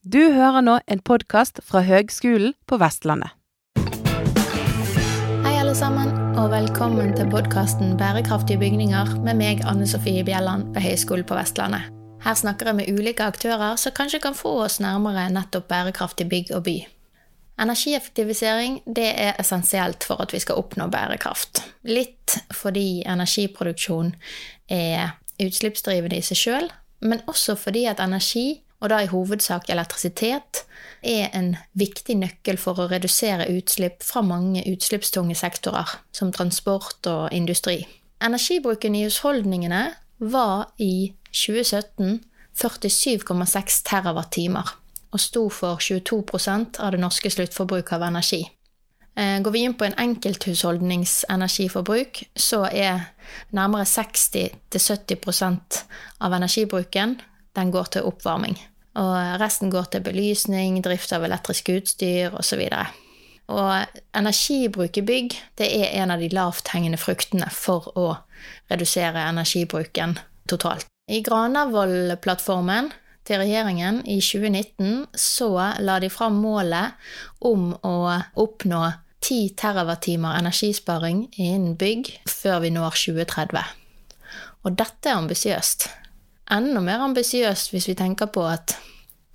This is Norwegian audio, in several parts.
Du hører nå en podkast fra Høgskolen på Vestlandet. Hei, alle sammen, og velkommen til podkasten Bærekraftige bygninger med meg, Anne Sofie Bjelland ved Høgskolen på Vestlandet. Her snakker jeg med ulike aktører som kanskje kan få oss nærmere nettopp bærekraftig bygg og by. Energieffektivisering det er essensielt for at vi skal oppnå bærekraft. Litt fordi energiproduksjon er utslippsdrivende i seg sjøl, men også fordi at energi, og da i hovedsak elektrisitet, er en viktig nøkkel for å redusere utslipp fra mange utslippstunge sektorer, som transport og industri. Energibruken i husholdningene var i 2017 47,6 TWh og sto for 22% av det norske sluttforbruket av energi. Eh, går vi inn på en enkelthusholdnings energiforbruk, så er nærmere 60-70% av energibruken den går til oppvarming. Og resten går til belysning, drift av elektrisk utstyr osv. Og energibruk i bygg det er en av de lavthengende fruktene for å redusere energibruken totalt. I Granavolden-plattformen til regjeringen i 2019 så la de fram målet om å oppnå 10 TWh energisparing innen bygg før vi når 2030. Og dette er ambisiøst. Enda mer ambisiøst hvis vi tenker på at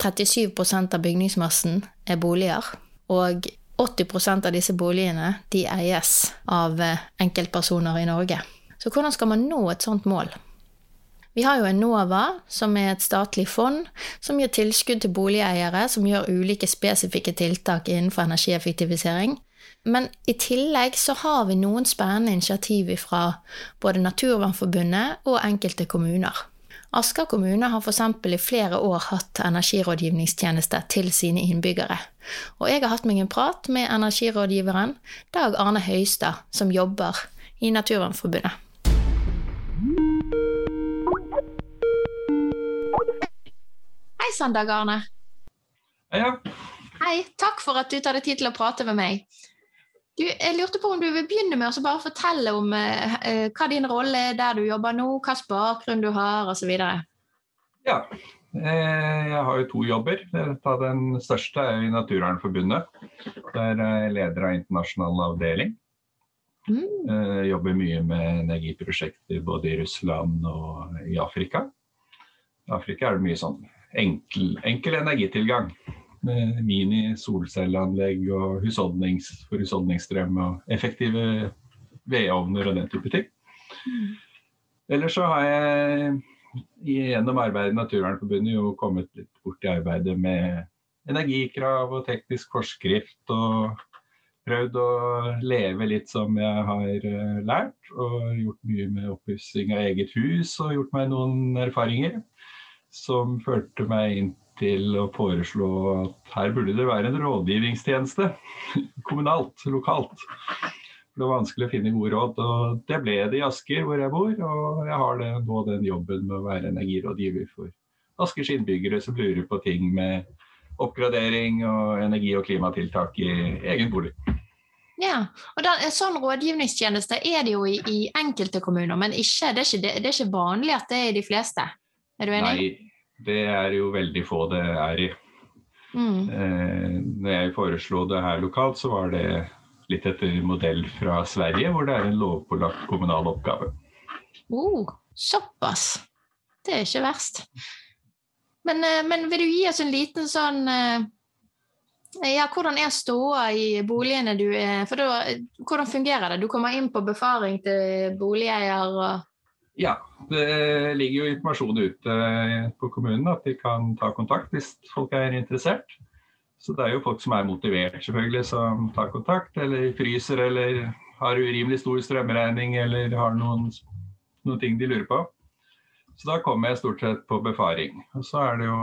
37% av bygningsmassen er boliger, og 80% av disse boligene de eies av enkeltpersoner i Norge. Så hvordan skal man nå et sånt mål? Vi har jo Enova, som er et statlig fond som gir tilskudd til boligeiere som gjør ulike spesifikke tiltak innenfor energieffektivisering. Men i tillegg så har vi noen spennende initiativ fra både Naturvernforbundet og enkelte kommuner. Asker kommune har f.eks. i flere år hatt energirådgivningstjeneste til sine innbyggere. Og jeg har hatt meg en prat med energirådgiveren Dag Arne Høistad, som jobber i Naturvernforbundet. Hei sann, Dag Arne. Hei, ja. Hei, takk for at du tar deg tid til å prate med meg. Du, jeg lurte på om du vil begynne med å bare fortelle om eh, eh, hva din rolle er der du jobber nå, hvilken bakgrunn du har osv. Ja, eh, jeg har jo to jobber. Den største er i Naturvernforbundet. Der er jeg leder av internasjonal avdeling. Mm. Eh, jobber mye med energiprosjekter både i Russland og i Afrika. I Afrika er det mye sånn enkel, enkel energitilgang. Med mini-solcelleanlegg og husholdnings, for husholdningsstrøm og effektive vedovner og den type ting. Ellers så har jeg gjennom arbeidet i Naturvernforbundet jo kommet litt bort i arbeidet med energikrav og teknisk forskrift. og prøvd å leve litt som jeg har eh, lært. Og gjort mye med oppussing av eget hus og gjort meg noen erfaringer som førte meg inn til å foreslå at her burde det være en rådgivningstjeneste. Kommunalt, lokalt. Det var vanskelig å finne gode råd. og Det ble det i Asker, hvor jeg bor. Og jeg har det, nå den jobben med å være energirådgiver for Askers innbyggere som lurer på ting med oppgradering og energi- og klimatiltak i egen bolig. Ja, og En sånn rådgivningstjeneste er det jo i, i enkelte kommuner, men ikke, det, er ikke, det, er ikke vanlig at det er i de fleste? Er du enig? Nei, det er jo veldig få det er i. Mm. Eh, når jeg foreslo det her lokalt, så var det litt etter modell fra Sverige, hvor det er en lovpålagt kommunal oppgave. Oh, såpass. Det er ikke verst. Men, eh, men, vil du gi oss en liten sånn eh, ja, Hvordan er ståa i boligene du er For da, hvordan fungerer det? Du kommer inn på befaring til boligeier og ja, det ligger jo informasjon ute på kommunen at de kan ta kontakt hvis folk er interessert. Så det er jo folk som er motivert, selvfølgelig, som tar kontakt, eller fryser, eller har urimelig stor strømregning, eller har noen, noen ting de lurer på. Så da kommer jeg stort sett på befaring. Og så er det jo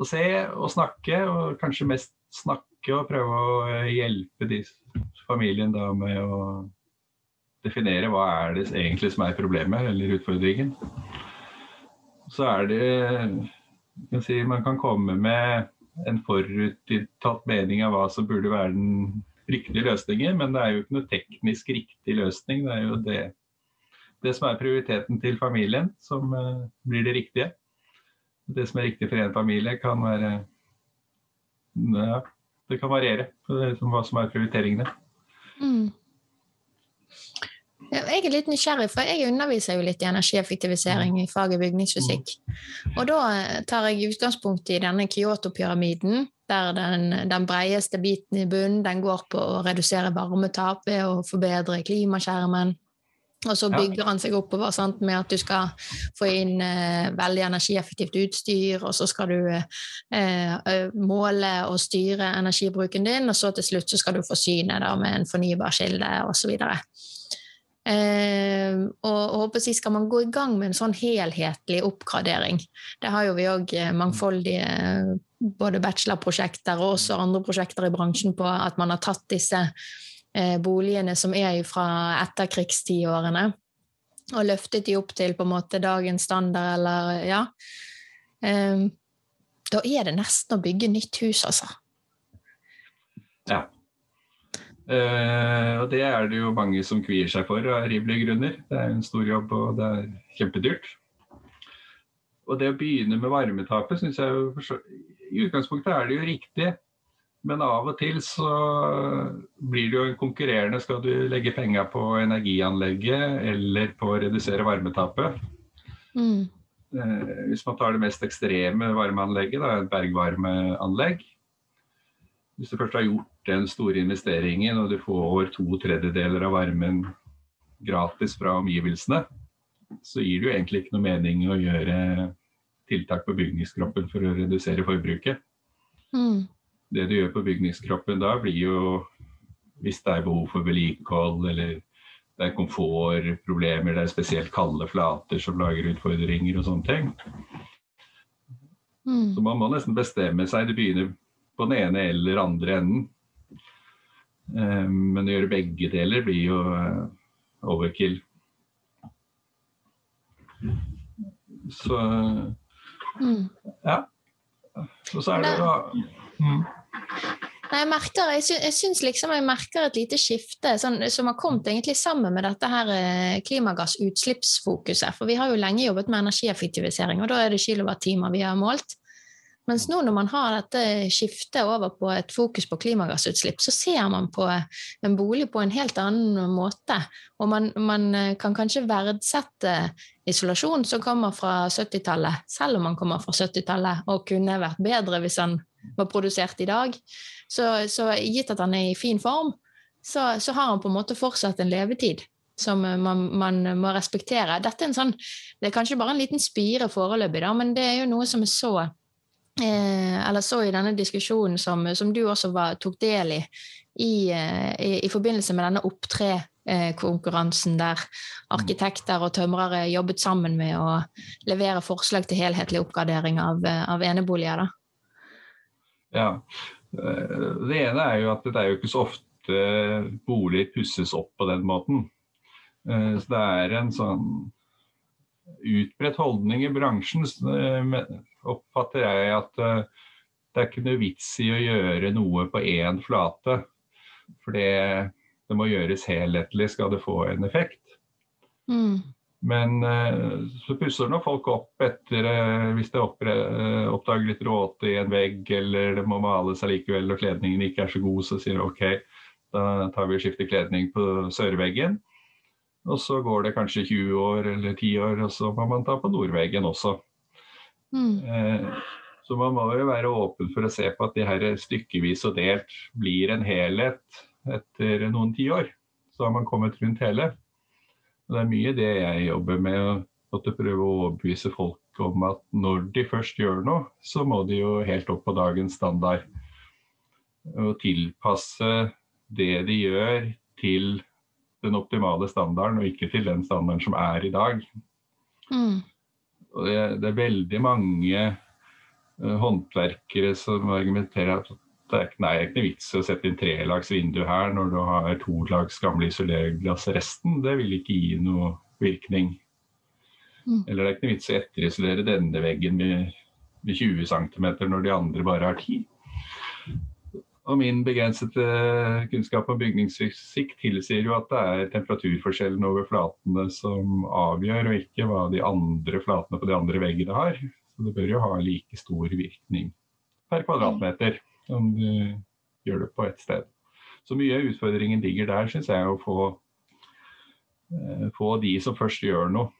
å se og snakke, og kanskje mest snakke og prøve å hjelpe de familien da med å definere hva er det egentlig som er problemet eller utfordringen. Så er det kan si, Man kan komme med en forutinntatt mening av hva som burde være den riktige løsningen, men det er jo ikke noe teknisk riktig løsning. Det er jo det, det som er prioriteten til familien, som uh, blir det riktige. Det som er riktig for en familie, kan være ja, Det kan variere på hva som er prioriteringene. Mm. Jeg er litt nysgjerrig, for jeg underviser jo litt i energieffektivisering i faget bygningsfysikk. Og da tar jeg utgangspunkt i denne Kyoto-pyramiden, der den, den breieste biten i bunnen den går på å redusere varmetap ved å forbedre klimaskjermen. Og så bygger han seg oppover sant, med at du skal få inn eh, veldig energieffektivt utstyr, og så skal du eh, eh måle og styre energibruken din, og så til slutt så skal du forsyne da, med en fornybar kilde osv. Eh, og, og håper si skal man gå i gang med en sånn helhetlig oppgradering. Det har jo vi òg eh, mangfoldige eh, både bachelorprosjekter og også andre prosjekter i bransjen på at man har tatt disse eh, boligene som er fra etterkrigstiårene, og løftet de opp til på en måte dagens standard, eller ja. Eh, da er det nesten å bygge nytt hus, altså. Ja. Uh, og det er det jo mange som kvier seg for av rimelige grunner. Det er en stor jobb, og det er kjempedyrt. Og det å begynne med varmetapet syns jeg jo I utgangspunktet er det jo riktig, men av og til så blir det jo en konkurrerende. Skal du legge penger på energianlegget eller på å redusere varmetapet? Mm. Uh, hvis man tar det mest ekstreme varmeanlegget, da, et bergvarmeanlegg, hvis du først har gjort den store investeringen og du får to tredjedeler av varmen gratis fra omgivelsene, så gir det jo egentlig ikke noe mening å gjøre tiltak på bygningskroppen for å redusere forbruket. Mm. Det du gjør på bygningskroppen da, blir jo hvis det er behov for vedlikehold eller det er komfortproblemer, det er spesielt kalde flater som lager utfordringer og sånne ting. Mm. Så man må nesten bestemme seg. Det begynner på den ene eller andre enden. Eh, men å gjøre begge deler blir jo eh, overkill. Så mm. ja. Og så er det da mm. Nei, jeg merker, jeg, sy jeg syns liksom jeg merker et lite skifte sånn, som har kommet egentlig sammen med dette her eh, klimagassutslippsfokuset. For vi har jo lenge jobbet med energieffektivisering, og da er det kilowattimer vi har målt. Mens nå når man har dette skiftet over på et fokus på klimagassutslipp, så ser man på en bolig på en helt annen måte. Og man, man kan kanskje verdsette isolasjon som kommer fra 70-tallet, selv om man kommer fra 70-tallet og kunne vært bedre hvis han var produsert i dag. Så, så gitt at han er i fin form, så, så har han på en måte fortsatt en levetid som man, man, må respektere. Dette er en sånn, det er kanskje bare en liten spire foreløpig, da, men det er jo noe som er så eh, eller så i denne diskusjonen som, som du også var, tok del i, i, eh, i, i forbindelse med denne opptre-konkurransen der arkitekter og tømrere jobbet sammen med å levere forslag til helhetlig oppgradering av, av eneboliger. Da. Ja. Eh, det ene er jo at det er jo ikke så ofte boliger pusses opp på den måten. Eh, så det er en sånn utbredt holdning i bransjen oppfatter jeg at uh, det er ikke noe vits i å gjøre noe på én flate. For det, det, må gjøres helhetlig skal det få en effekt. Mm. Men uh, så pusser nå folk opp etter uh, hvis det oppdager litt råte i en vegg, eller det må males allikevel og kledningen ikke er så god, så sier de OK, da tar vi og skifter kledning på sørveggen. Og så går det kanskje 20 år eller 10 år, og så må man ta på nordveggen også. Mm. Eh, så man må jo være åpen for å se på at det her stykkevis og delt blir en helhet etter noen tiår. Så har man kommet rundt hele. Og det er mye det jeg jobber med, å prøve å overbevise folk om at når de først gjør noe, så må de jo helt opp på dagens standard. Og tilpasse det de gjør til den optimale standarden, og ikke til den standarden som er i dag. Mm. Og det, det, er veldig mange uh, håndverkere som argumenterer at det er, nei, det er ikke vits i å sette inn trelags vindu her når du har to lags gamle isolerglass. Resten det vil ikke gi noe virkning. Mm. Eller det er ikke noe vits i å etterisolere denne veggen med, med 20 cm når de andre bare har 10. Og min begrensede kunnskap om bygningsfysikk tilsier jo at det er temperaturforskjellen over flatene som avgjør, og ikke hva de andre flatene på de andre veggene har. Så det bør jo ha like stor virkning per kvadratmeter om du gjør det på ett sted. Så mye av utfordringen ligger der, syns jeg, å få, eh, få, de som først gjør noe,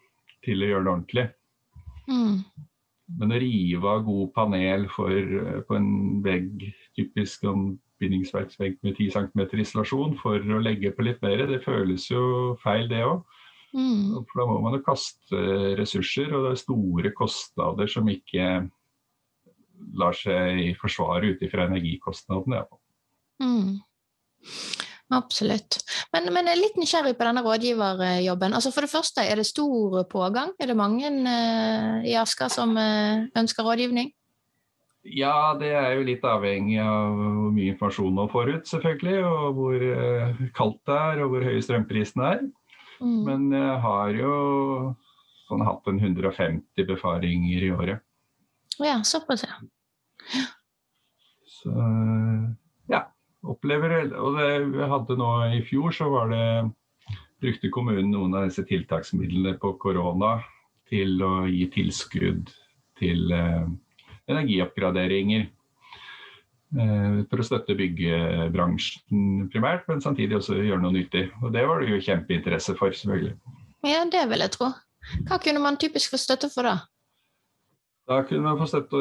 til å gjøre det ordentlig. Mm. Men å rive av god panel for, eh, på en vegg, typisk en bindingsverksvegg med 10 cm isolasjon, for å legge på litt mer, det føles jo feil, det òg. Mm. For da må man jo kaste ressurser, og det er store kostnader som ikke lar seg forsvare ut ifra energikostnadene. Mm. Absolutt. Men, men, jeg er litt nysgjerrig på denne rådgiverjobben. Altså For det første, er det stor pågang? Er det mange uh, i Asker som uh, ønsker rådgivning? Ja, det er jo litt avhengig av hvor mye informasjon man får ut, selvfølgelig. Og hvor uh, kaldt det er, og hvor høye strømprisene er. Mm. Men jeg har jo sånn, hatt en 150 befaringer i året. Ja, såpass, ja. Så ja. Opplever Og det vi hadde nå i fjor, så var det brukte kommunen noen av disse tiltaksmidlene på korona til å gi tilskudd til eh, energioppgraderinger. Eh, for å støtte byggebransjen primært, men samtidig også gjøre noe nyttig. Og det var det jo kjempeinteresse for, selvfølgelig. Ja, det vil jeg tro. Hva kunne man typisk få støtte for da? Da kunne man få støtte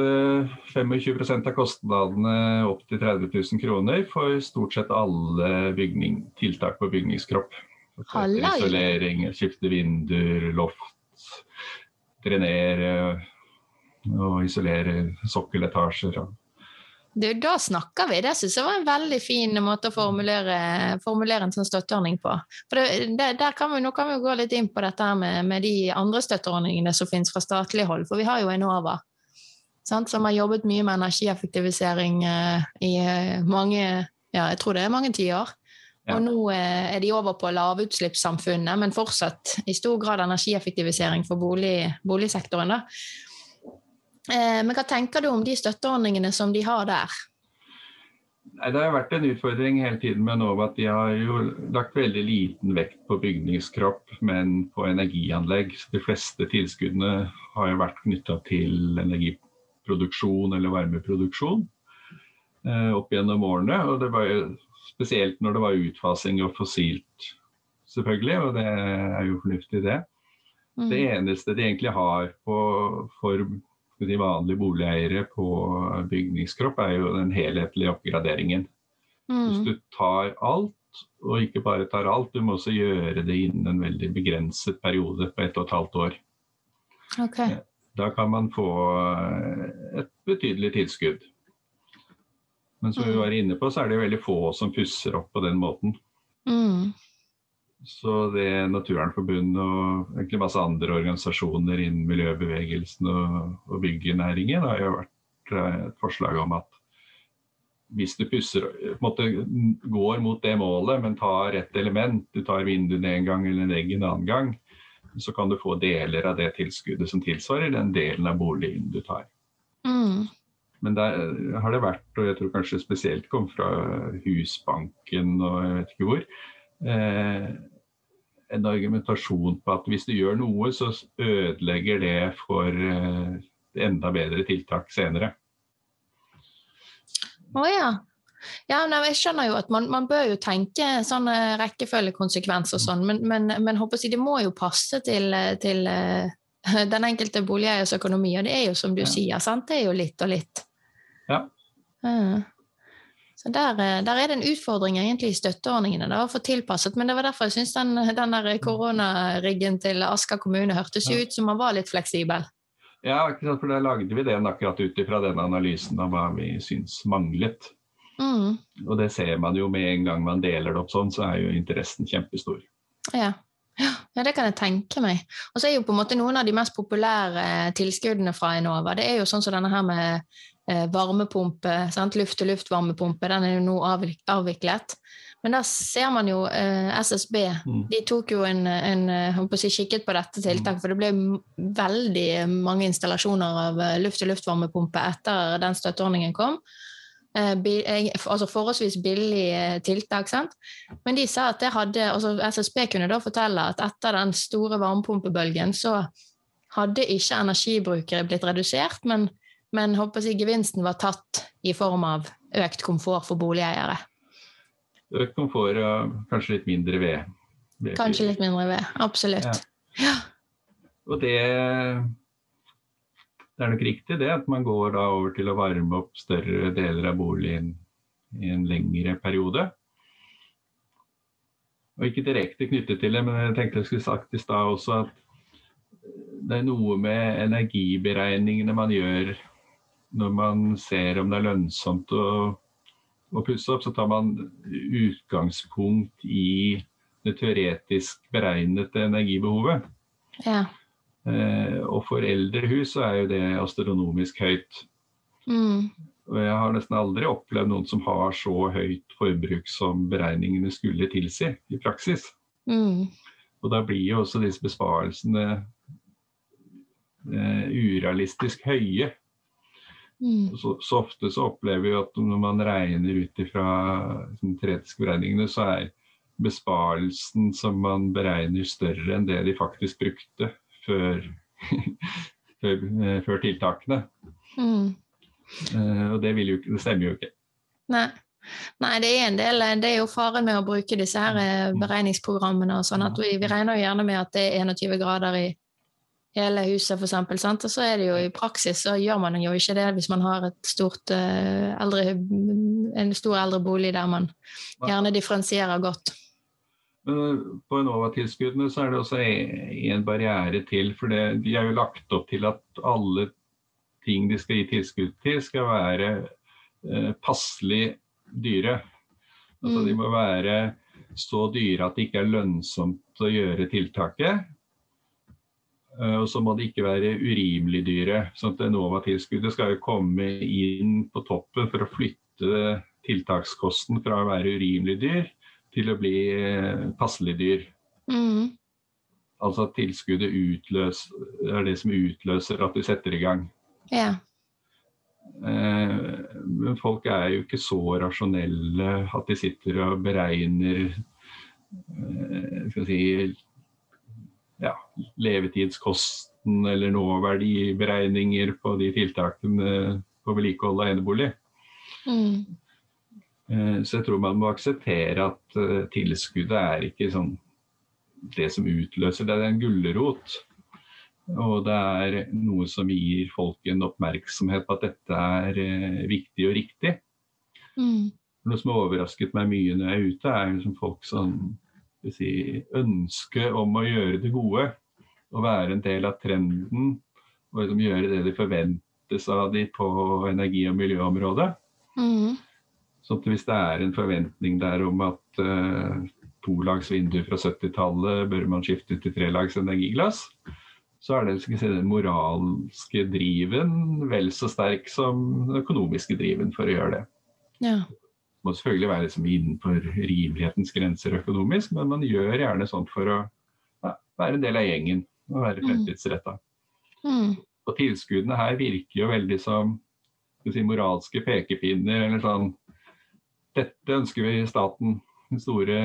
25% av kostnadene opp til 30 000 kroner for stort sett alle bygning, tiltak på bygningskropp. Isolering, skifte vinduer, loft, drenere og isolere sokkeletasjer. Du, da snakker vi. Det syns jeg var en veldig fin måte å formulere, formulere en sånn støtteordning på. For det, det, kan vi, Nå kan vi gå litt inn på dette med, med de andre støtteordningene som finnes fra statlig hold. For vi har jo Enova, sant, som har jobbet mye med energieffektivisering eh, i eh, mange ja, jeg tror det er mange tiår. Ja. Og nå eh, er de over på lavutslippssamfunnet, men fortsatt i stor grad energieffektivisering for bolig, boligsektoren. Da. Men hva tenker du om de støtteordningene som de har der? Nei, Det har vært en utfordring hele tiden med Enova at de har jo lagt veldig liten vekt på bygningskropp, men på energianlegg. De fleste tilskuddene har jo vært knytta til energiproduksjon eller varmeproduksjon eh, opp gjennom årene. og det var jo Spesielt når det var utfasing av fossilt, selvfølgelig, og det er jo fornuftig, det. Mm. Det eneste de egentlig har på, for de vanlige boligeiere på bygningskropp, er jo den helhetlige oppgraderingen. Mm. Hvis du tar alt, og ikke bare tar alt, du må også gjøre det innen en veldig begrenset periode på ett og et halvt år. Okay. Da kan man få eh, et betydelig tilskudd. Men som vi mm. var inne på, så er det veldig få som pusser opp på den måten. Mm. Så det Naturvernforbundet og egentlig masse andre organisasjoner innen miljøbevegelsen og, og byggenæringen har jo vært eh, et forslag om at hvis du pusser, måte, går mot det målet, men tar ett element, du tar vinduene en gang eller en egg en annen gang, så kan du få deler av det tilskuddet som tilsvarer den delen av boligen du tar. Mm. Men der har det vært, og jeg tror kanskje spesielt kom fra Husbanken og jeg vet ikke hvor, eh, en argumentasjon på at hvis du gjør noe, så ødelegger det for eh, enda bedre tiltak senere. Å oh, ja. Ja, nei, jeg skjønner jo at man, man bør jo tenke sånn rekkefølgekonsekvens og sånn, men, men, men jeg, det må jo passe til, til den enkelte boligeiers økonomi, og det er jo som du ja. sier, sant? det er jo litt og litt. Ja. Uh, så der, eh, der, er det en utfordring egentlig i støtteordningene da, å få tilpasset, men det var derfor jeg syns den, den der koronariggen til Asker kommune hørtes ja. ut som man var litt fleksibel. Ja, for da lagde vi den akkurat ut ifra den analysen av hva vi syns manglet. Mm. Og det ser man jo med en gang man deler det opp sånn, så er jo interessen kjempestor. Ja. Ja, det kan jeg tenke meg. Og så er jo på en måte noen av de mest populære tilskuddene fra Enova, det er jo sånn som denne her med varmepumpe, luft-til-luft-varmepumpe, den er jo nå avviklet. Men der ser man jo eh, SSB, mm. de tok jo en, en på si, kikket på dette tiltaket, for det ble veldig mange installasjoner av eh, luft-til-luft-varmepumpe etter den støtteordningen kom. Eh, altså forholdsvis billig eh, tiltak. Sant? Men de sa at det hadde, altså SSB kunne da fortelle at etter den store varmepumpebølgen så hadde ikke energibrukere blitt redusert, men, men håper jeg, gevinsten var tatt i form av økt komfort for boligeiere. Økt komfort og kanskje litt mindre ved. Kanskje litt mindre ved, absolutt. Ja. ja. Og det, det er nok riktig det, at man går da over til å varme opp større deler av boligen i en lengre periode. Og ikke direkte knyttet til det, men jeg tenkte jeg skulle sagt i stad også at det er noe med energiberegningene man gjør når man ser om det er lønnsomt å, å pusse opp, så tar man utgangspunkt i det teoretisk beregnede energibehovet. Ja. Eh, og for eldre hus så er jo det astronomisk høyt. Mm. Og jeg har nesten aldri opplevd noen som har så høyt forbruk som beregningene skulle tilsi i praksis. Mm. Og da blir jo også disse besparelsene eh, urealistisk høye. Mm. Så, så, ofte så opplever vi at når man regner ut ifra liksom, teoretiske beregningene, så er besparelsen som man beregner større enn det de faktisk brukte før, før, eh, før tiltakene. Mm. Uh, og det, jo, det, stemmer jo ikke. Nei. Nei. det er en del Det er jo faren med å bruke disse her eh, mm. beregningsprogrammene og sånn at vi, vi, regner jo gjerne med at det er 21 grader i hele huset, f.eks. Og så er det jo i praksis så gjør man jo ikke det hvis man har stort uh, eldre, en stor eldre bolig der man gjerne differensierer godt. Men på Enova-tilskuddene så er det også en barriere til. For det, de er jo lagt opp til at alle ting de skal gi tilskudd til, skal være eh, passelig dyre. Altså, de mm. må være så dyre at det ikke er lønnsomt å gjøre tiltaket. Uh, og så må det ikke være urimelig dyre. sånn at Enova-tilskuddet skal jo komme inn på toppen for å flytte tiltakskosten fra å være urimelig dyr til å bli uh, passelig dyr. Mm. Altså at tilskuddet utløs, er det som utløser at de setter i gang. Ja. Eh, men folk er jo ikke så rasjonelle at de sitter og beregner eh, skal si, ja, levetidskosten eller nåverdiberegninger på de tiltakene på vedlikehold av enebolig. Mm. Eh, så jeg tror man må akseptere at tilskuddet er ikke sånn det som utløser det, det er en gulrot. Og det er noe som gir folk en oppmerksomhet på at dette er eh, viktig og riktig. Mm. Noe som har overrasket meg mye når jeg er ute, er liksom folk som si, ønske om å gjøre det gode. Å være en del av trenden og liksom gjøre det de forventes av de på energi- og miljøområdet. Mm. Så hvis det er en forventning der om at uh, tolags vinduer fra 70-tallet bør man skifte til trelags energiglass, så er det si, den moralske driven vel så sterk som den økonomiske driven for å gjøre det. Ja. Må selvfølgelig være liksom innenfor rimelighetens grenser økonomisk, men man gjør gjerne sånt for å ja, være en del av gjengen og være mm. fremtidsretta. Mm. Og tilskuddene her virker jo veldig som si, moralske pekepinner eller sånn Dette ønsker vi staten, den store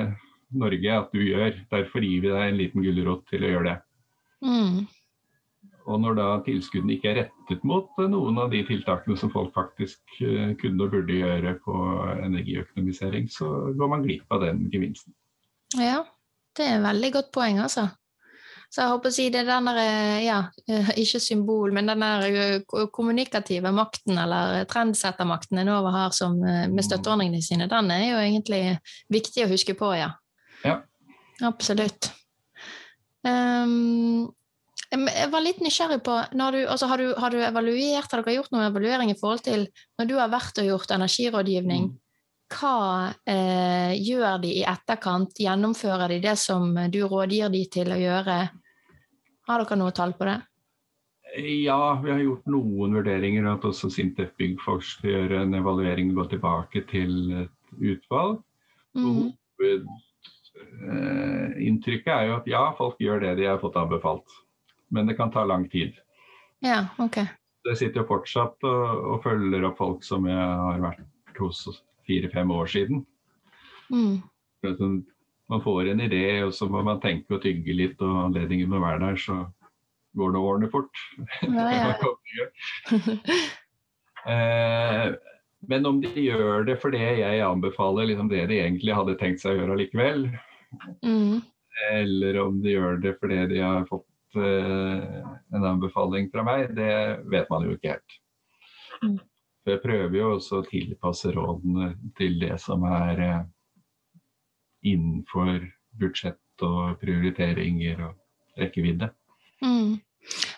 Norge, at du gjør. Derfor gir vi deg en liten gulrot til å gjøre det. Mm. Og når da tilskuddene ikke er rettet mot eh, noen av de tiltakene som folk faktisk eh, kunne og burde gjøre på energiøkonomisering, så går man glipp av den gevinsten. Ja, det er et veldig godt poeng, altså. Så jeg håper å si det er den der, eh, ja, ikke symbol, men den der kommunikative makten, eller trendsettermakten Enova har som, med støtteordningene sine, den er jo egentlig viktig å huske på, ja. ja. Absolutt. Um, jeg var litt nysgjerrig på du, altså har, du, har, du, evaluert, har dere gjort noen evaluering i forhold til når du har vært og gjort energirådgivning? Mm. Hva eh, gjør de i etterkant? Gjennomfører de det som du rådgir de til å gjøre? Har dere noe tall på det? Ja, vi har gjort noen vurderinger. At også Sintef Byggforsk gjør en evaluering og går tilbake til et utvalg. Mm. Hovedinntrykket eh, er jo at ja, folk gjør det de har fått anbefalt men det kan ta lang tid. Ja, ok. Jeg sitter jo fortsatt og, og følger opp folk som jeg har vært hos fire-fem år siden. Mm. Man får en idé, og så må man tenke og tygge litt, og anledningen må være der. Så går nå årene fort. Ja, ja. eh, men om de gjør det for det jeg anbefaler liksom det de egentlig hadde tenkt seg å gjøre likevel, mm. eller om de gjør det fordi de har fått eh, en anbefaling fra meg, det vet man jo ikke helt. Mm. For jeg prøver jo også å tilpasse rådene til det som er eh, innenfor budsjett og prioriteringer og rekkevidde. Mm.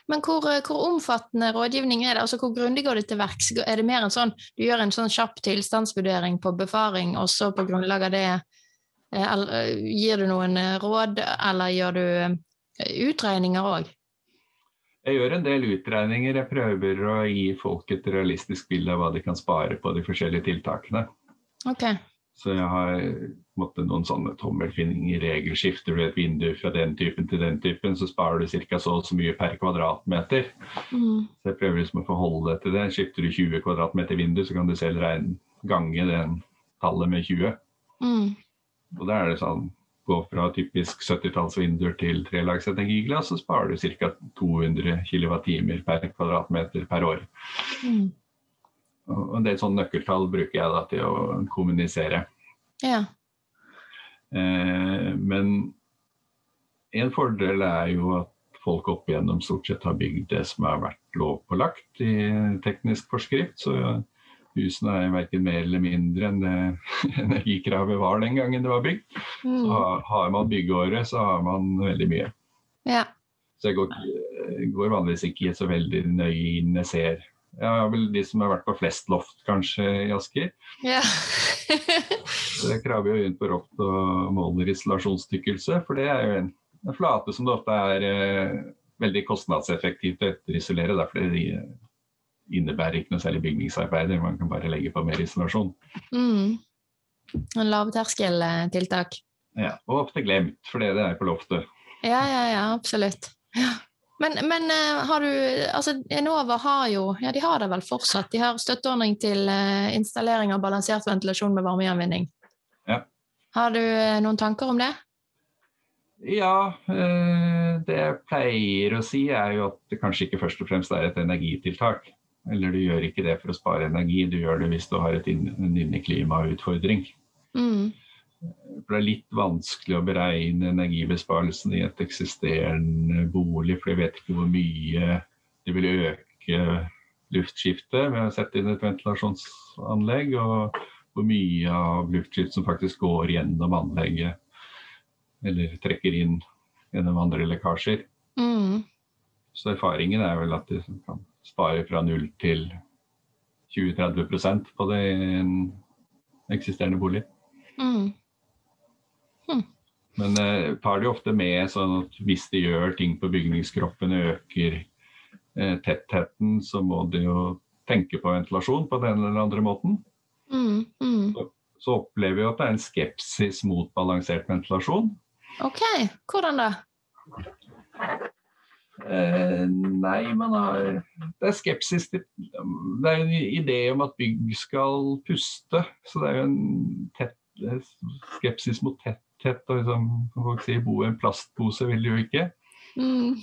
Men hvor, hvor, omfattende rådgivning er det? Altså Hvor grundig går det til verks? Er det mer en sånn du gjør en sånn kjapp tilstandsvurdering på befaring, og så på grunnlag av det gir du noen råd, eller gjør du utregninger òg? Jeg gjør en del utregninger. Jeg prøver å gi folk et realistisk bilde av hva de kan spare på de forskjellige tiltakene. Okay. Så jeg har måtte, noen sånne tommelfingerregler. Skifter du et vindu fra den typen til den typen, så sparer du ca. så og så mye per kvadratmeter. Mm. Så jeg prøver liksom å forholde deg til det. Skifter du 20 kvadratmeter vindu, så kan du selv regne gange den tallet med 20. Mm. Og da er det sånn gå fra typisk 70-tallsvinduer til trelagsenergiglass, så sparer du ca. 200 kWt per kvadratmeter per år. Mm. Og det er et sånt nøkkeltall bruker jeg da til å kommunisere. Ja. Eh, men en fordel er jo at folk opp igjennom stort sett har bygd det som har vært lovpålagt i teknisk forskrift. Så husene er verken mer eller mindre enn det energikravet var den gangen det var bygd. Mm. Så har man byggeåret, så har man veldig mye. Ja. Så jeg går, går vanligvis ikke så veldig nøye inn. Jeg ser jeg har vel de som har vært på flest loft, kanskje, i Asker. Ja. så jeg jo rundt på loft og måler isolasjonstykkelse, for det er jo en, en flate som det ofte er eh, veldig kostnadseffektivt å etterisolere. Derfor det innebærer ikke noe særlig bygningsarbeider, man kan bare legge på mer isolasjon. Mm. En lavterskeltiltak. Ja, og ofte glemt, for det er på loftet. Ja, ja, ja, absolutt. Ja. Men, men uh, har du Altså, Enova har jo Ja, de har det vel fortsatt. De har støtteordning til uh, installering av balansert ventilasjon med varmegjenvinning. Ja. Har du uh, noen tanker om det? Ja, det jeg pleier å si er jo at det kanskje ikke først og fremst er et energitiltak. Eller du gjør ikke det for å spare energi, du gjør det hvis du har inn, en inneklimautfordring. Mm. For det er litt vanskelig å beregne energibesparelsen i et eksisterende bolig, for jeg vet ikke hvor mye det vil øke luftskiftet ved å sette inn et ventilasjonsanlegg, og hvor mye av luftskift som faktisk går gjennom anlegget, eller trekker inn gjennom andre lekkasjer. Mm. Så erfaringen er vel at det kan spare fra 0 til 20-30 på det eksisterende bolig. Mm. Hm. Men eh, tar de ofte med sånn at hvis de gjør ting på bygningskroppen, øker eh, tettheten, så må de jo tenke på ventilasjon på den eller andre måten. Mm, mm. Så, så, opplever vi at det er en skepsis mot balansert ventilasjon. Ok, hvordan da? Eh, nei, man har Det er skepsis til Det er en idé om at bygg skal puste. Så det er jo en tett, skepsis mot tetthet. tett. og liksom, folk sier bo i en plastpose vil de jo ikke. Mm.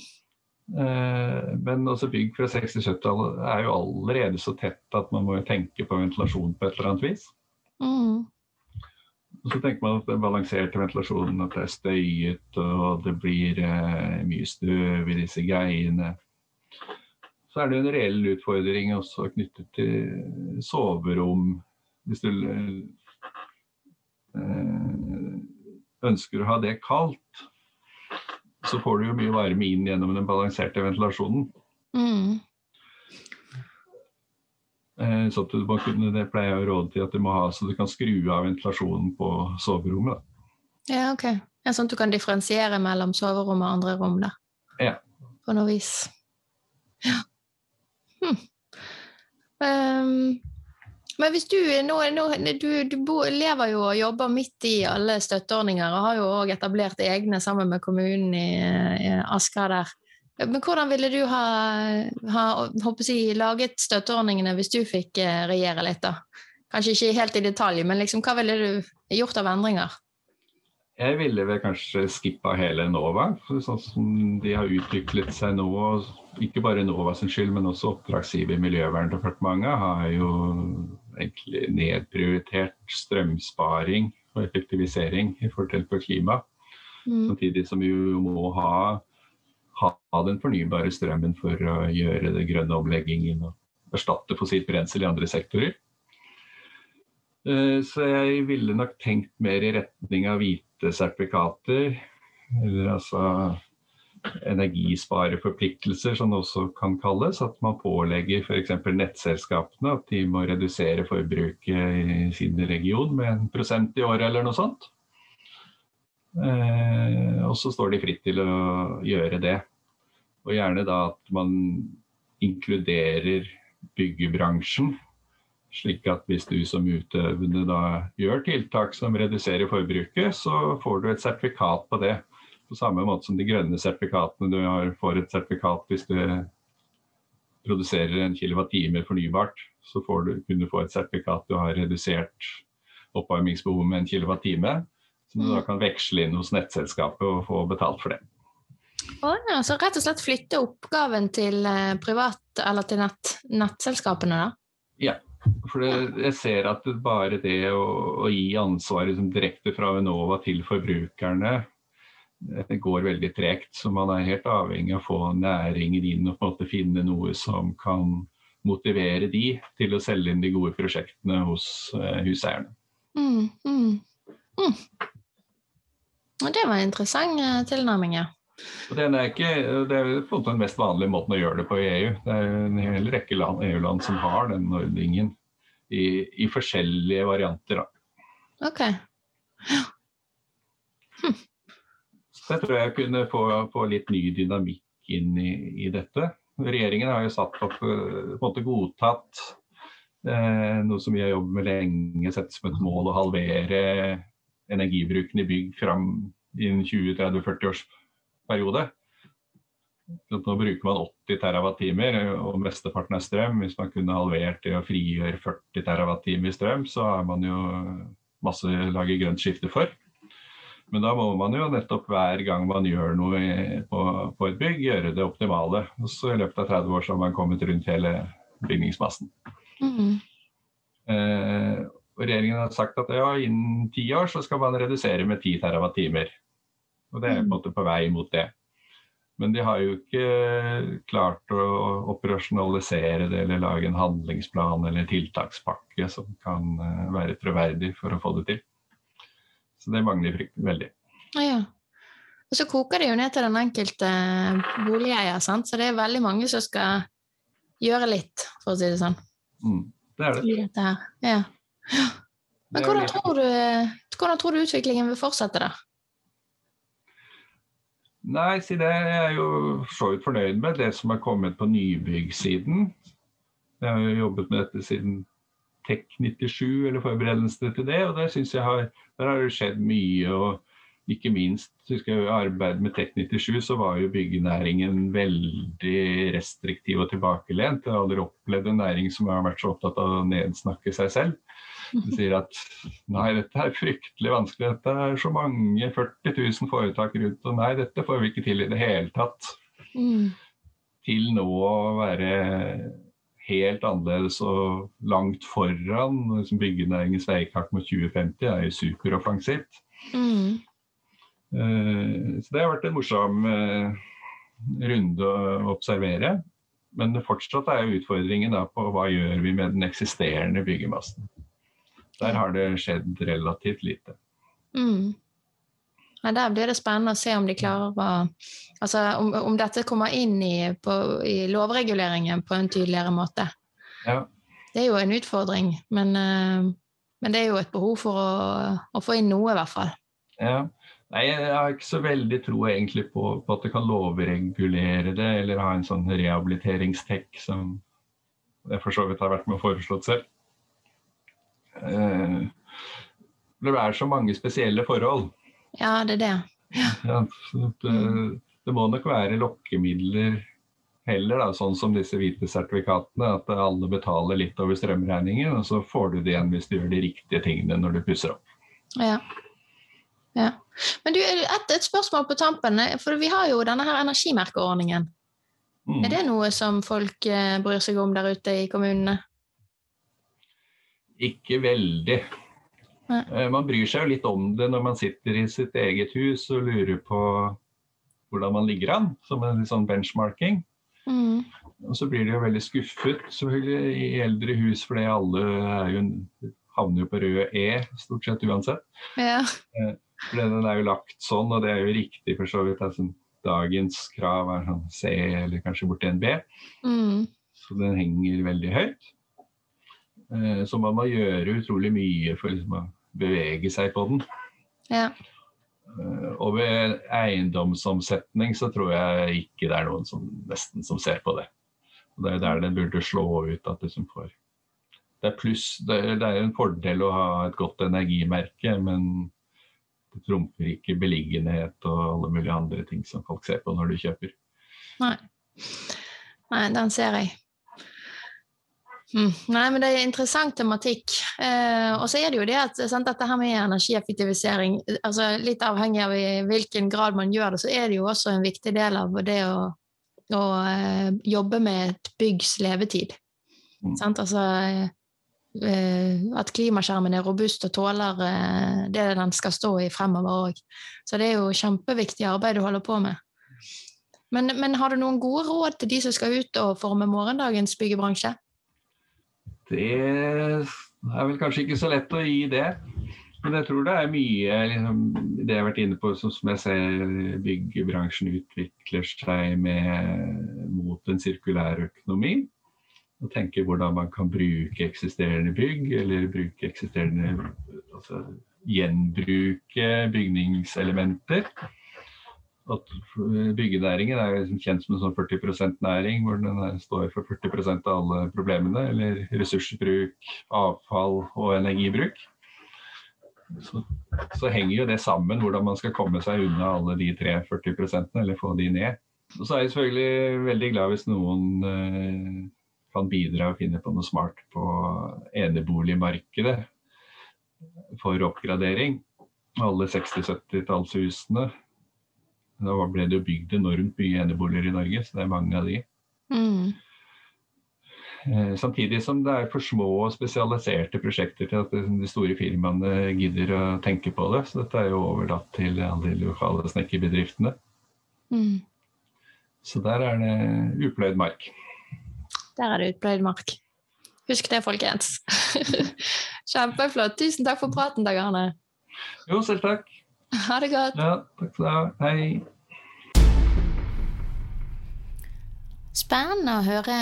Eh, men også bygg fra 60-70-tallet er jo allerede så tett at man må tenke på ventilasjon på et eller annet vis. Mm. Og så tenker man at det er balansert ventilasjon, at det er støyet og det blir eh, mye støv i disse greiene. Så er det en reell utfordring også knyttet til soverom. Hvis du eh, ønsker å ha det kaldt, så får du jo mye varme inn gjennom den balanserte ventilasjonen. Mm. Eh, så du må kunne, det pleier jeg å råde til at du må ha så du kan skru av ventilasjonen på soverommet. Da. Ja, ok. Ja, sånn at du kan differensiere mellom soverom og andre rom, da. Ja. På noe vis. Ja. Hm. Um, men hvis du nå, nå du, du bo, lever jo og jobber midt i alle støtteordninger, og har jo òg etablert egne sammen med kommunen i, i Asker der. Men hvordan ville du ha, ha jeg, laget støtteordningene hvis du fikk eh, regjere litt, da? Kanskje ikke helt i detalj, men liksom, hva ville du gjort av endringer? Jeg ville vel kanskje skippa hele Enova, sånn som de har utviklet seg nå. Ikke bare Enova sin skyld, men også oppdragsgiver Miljøverndepartementet har jo egentlig nedprioritert strømsparing og effektivisering i forhold til klima. Mm. Samtidig som vi jo må ha, ha den fornybare strømmen for å gjøre den grønne omleggingen og erstatte fossilt brensel i andre sektorer. Eh, så jeg ville nok tenkt mer i retning av hvite sertifikater. Eller altså energispareforpliktelser, som det også kan kalles. At man pålegger f.eks. nettselskapene at de må redusere forbruket i sin region med en prosent i året eller noe sånt. Eh, og så står de fritt til å gjøre det. Og gjerne da at man inkluderer byggebransjen slik at hvis du som utøvende da gjør tiltak som reduserer forbruket, så får du et sertifikat på det. På samme måte som de grønne sertifikatene. Du har, får et sertifikat hvis du produserer en kilowattime fornybart. Så får du, kunne du få et sertifikat du har redusert oppvarmingsbehovet med en kilowattime. Som du da kan veksle inn hos nettselskapet og få betalt for det. Oh, ja, så rett og slett flytte oppgaven til eh, privat eller til nett, nettselskapene, da? Ja, for det, jeg ser at det bare det å, å gi ansvaret liksom, direkte fra Enova til forbrukerne det går veldig tregt. Så man er helt avhengig av å få næringen inn og på en måte finne noe som kan motivere de til å selge inn de gode prosjektene hos uh, huseierne. Mm, mm, mm. Det var en interessant uh, tilnærming, ja. Den er ikke, det er på den mest vanlige måten å gjøre det på i EU. Det er en hel rekke EU-land som har den ordningen i, i forskjellige varianter. Da. Ok. Hm. Så jeg tror jeg kunne få, få litt ny dynamikk inn i, i, dette. Regjeringen har jo satt opp, på en måte godtatt eh, noe som vi har jobbet med lenge, sett som et mål å halvere energibruken i bygg fram innen 20-30-40 års periode. Nå bruker man 80 TWh, og mesteparten er strøm. Hvis man kunne halvert det og frigjøre 40 TWh i strøm, så har man jo masse å lage grønt skifte for. Men da må man jo nettopp hver gang man gjør noe på, på et bygg, gjøre det optimale. Og så i løpet av 30 år så har man kommet rundt hele bygningsmassen. Mm. Eh, og regjeringen har sagt at ja, innen ti år så skal man redusere med 10 TWh. Og det er på en mm. måte på vei mot det. Men de har jo ikke klart å operasjonalisere det eller lage en handlingsplan eller tiltakspakke som kan eh, være troverdig for å få det til. Så det mangler frykten veldig. Ja, ja. Og så koker det jo ned til den enkelte boligeier, sant? så det er veldig mange som skal gjøre litt, for å si det sånn. Mm, det er det ja. Men hvordan tror, du, hvordan tror du utviklingen vil fortsette, da? Nei, si det. Jeg er jo så vidt fornøyd med det som er kommet på nybyggsiden. Jeg har jo jobbet med dette siden TEK97, eller forberedelsene til det. Og der jeg har, der har det skjedd mye. og ikke minst husker jeg arbeidet med TEK97, så var jo byggenæringen veldig restriktiv og tilbakelent. Jeg har aldri opplevd en næring som har vært så opptatt av å nedsnakke seg selv. De sier at nei, dette er fryktelig vanskelig, dette er så mange 40 000 foretak rundt, og nei, dette får vi ikke til i det hele tatt. Mm. Til nå å være helt annerledes og langt foran liksom byggenæringens veikart mot 2050 er jo superoffensivt. Mm. Uh, så det har vært en morsom uh, runde å observere. Men fortsatt er jo utfordringen da på hva gjør vi med den eksisterende byggemassen. Der har det skjedd relativt lite. Mm. Ja, der blir det spennende å se om de klarer å Altså om, om dette kommer inn i, på, i, lovreguleringen på en tydeligere måte. Ja. Det er jo en utfordring, men, uh, men, det er jo et behov for å, å, få inn noe, i hvert fall. Ja. Nei, jeg har ikke så veldig tro egentlig på, på at det kan lovregulere det, eller ha en sånn rehabiliteringstek som jeg for så vidt har vært med og foreslått selv. Eh, det er så mange spesielle forhold. Ja, det er det. Ja. Ja, det, det, må nok være lokkemidler heller, da, sånn som disse hvite sertifikatene. At alle betaler litt over strømregningen, og så får du det igjen hvis du gjør de riktige tingene når du pusser opp. Ja. Ja. Men du, et, et, spørsmål på tampen, for vi har jo denne her energimerkeordningen. Mm. Er det noe som folk eh, bryr seg om der ute i kommunene? Ikke veldig. Eh, man bryr seg jo litt om det når man sitter i sitt eget hus og lurer på hvordan man ligger an, som en sånn benchmarking. Mm. Og så blir de jo veldig skuffet selvfølgelig i eldre hus, fordi alle jo, havner jo på rød E stort sett uansett. Ja. Eh, for den er jo lagt sånn, og det er jo riktig for så vidt. Altså, dagens krav er sånn C eller kanskje borti en B. Mm. Så den henger veldig høyt. Eh, så man må gjøre utrolig mye for liksom å bevege seg på den. Ja. Eh, og ved eiendomsomsetning så tror jeg ikke det er noen som nesten som ser på det. Og det er der den burde slå ut at liksom får Det er pluss, det er, det er en fordel å ha et godt energimerke, men det trumfer ikke beliggenhet og alle mulige andre ting som folk ser på når du kjøper. Nei, Nei den ser jeg. Mm. Nei, men det er interessant tematikk. Eh, og så er det jo det at sant, dette her med energieffektivisering altså Litt avhengig av i hvilken grad man gjør det, så er det jo også en viktig del av det å, å eh, jobbe med et byggs levetid. Mm. Sant? Altså eh, at klimaskjermen er robust og tåler eh, det den skal stå i fremover òg. Så det er jo kjempeviktig arbeid du holder på med. Men, men har du noen gode råd til de som skal ut og forme morgendagens byggebransje? Det er vel kanskje ikke så lett å gi det. Men jeg tror det er mye liksom, det jeg har vært inne på, som jeg ser byggebransjen utvikler seg med, mot en sirkulær økonomi. Og tenke hvordan man kan bruke eksisterende bygg, eller bruke eksisterende altså, Gjenbruke bygningselementer at byggenæringen er liksom kjent som en sånn 40 %-næring, hvor den står for 40% av alle problemene. Eller ressursbruk, avfall og energibruk. Så, så, henger jo det sammen, hvordan man skal komme seg unna alle de tre 40 eller få de ned. Og så er jeg selvfølgelig veldig glad hvis noen eh, kan bidra og finne på noe smart på eneboligmarkedet for oppgradering. Alle 60-70-tallshusene da ble det jo bygd enormt mye eneboliger i Norge, så det er mange av de. Mm. Eh, samtidig som det er for små og spesialiserte prosjekter til at de store firmaene gidder å tenke på det. Så dette er jo overlatt til alle de lokale snekkerbedriftene. Mm. Så der er det upløyd mark. Der er det utpløyd mark. Husk det, folkens. Kjempeflott. Tusen takk for praten, Dag Arne. Jo, selv takk. Ha det godt. Ja, takk for det. Hei. Spennende å høre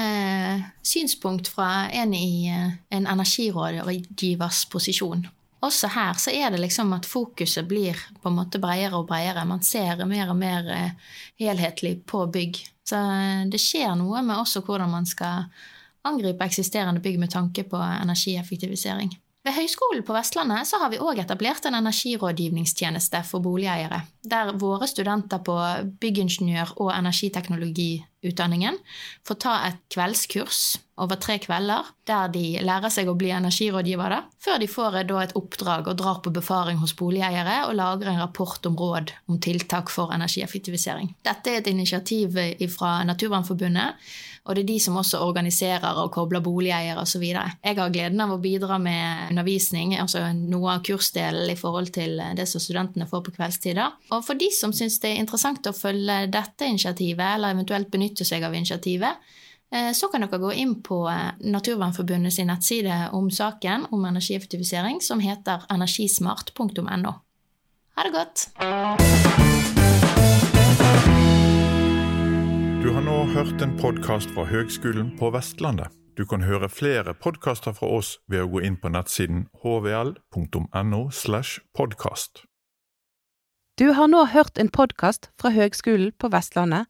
synspunkt fra en i eh, en energirådgivers posisjon. Også her så er det liksom at fokuset blir på en måte bredere og bredere. Man ser mer og mer eh, helhetlig på bygg. Så eh, det skjer noe med også hvordan man skal angripe eksisterende bygg med tanke på energieffektivisering. Ved Høgskolen på Vestlandet så har vi òg etablert en energirådgivningstjeneste for boligeiere, der våre studenter på byggingeniør- og energiteknologiutdanningen får ta et kveldskurs over tre kvelder, der de lærer seg å bli energirådgivere, før de får et oppdrag og drar på befaring hos boligeiere og lager en rapport om råd om tiltak for energieffektivisering. Dette er et initiativ fra Naturvernforbundet og det er de som også organiserer og kobler boligeiere osv. Jeg har gleden av å bidra med undervisning, altså noe av kursdelen i forhold til det som studentene får på kveldstider. Og for de som syns det er interessant å følge dette initiativet, eller eventuelt benytte seg av initiativet, eh, så kan dere gå inn på eh, Naturvernforbundet sin nettside om saken om energieffektivisering, som heter energismart.no. Ha det godt! Du har nå hørt en podkast fra Høgskolen på Vestlandet. Du kan høre flere podkaster fra oss ved å gå inn på nettsiden hvl.no. slash. Du har nå hørt en podkast fra Høgskolen på Vestlandet.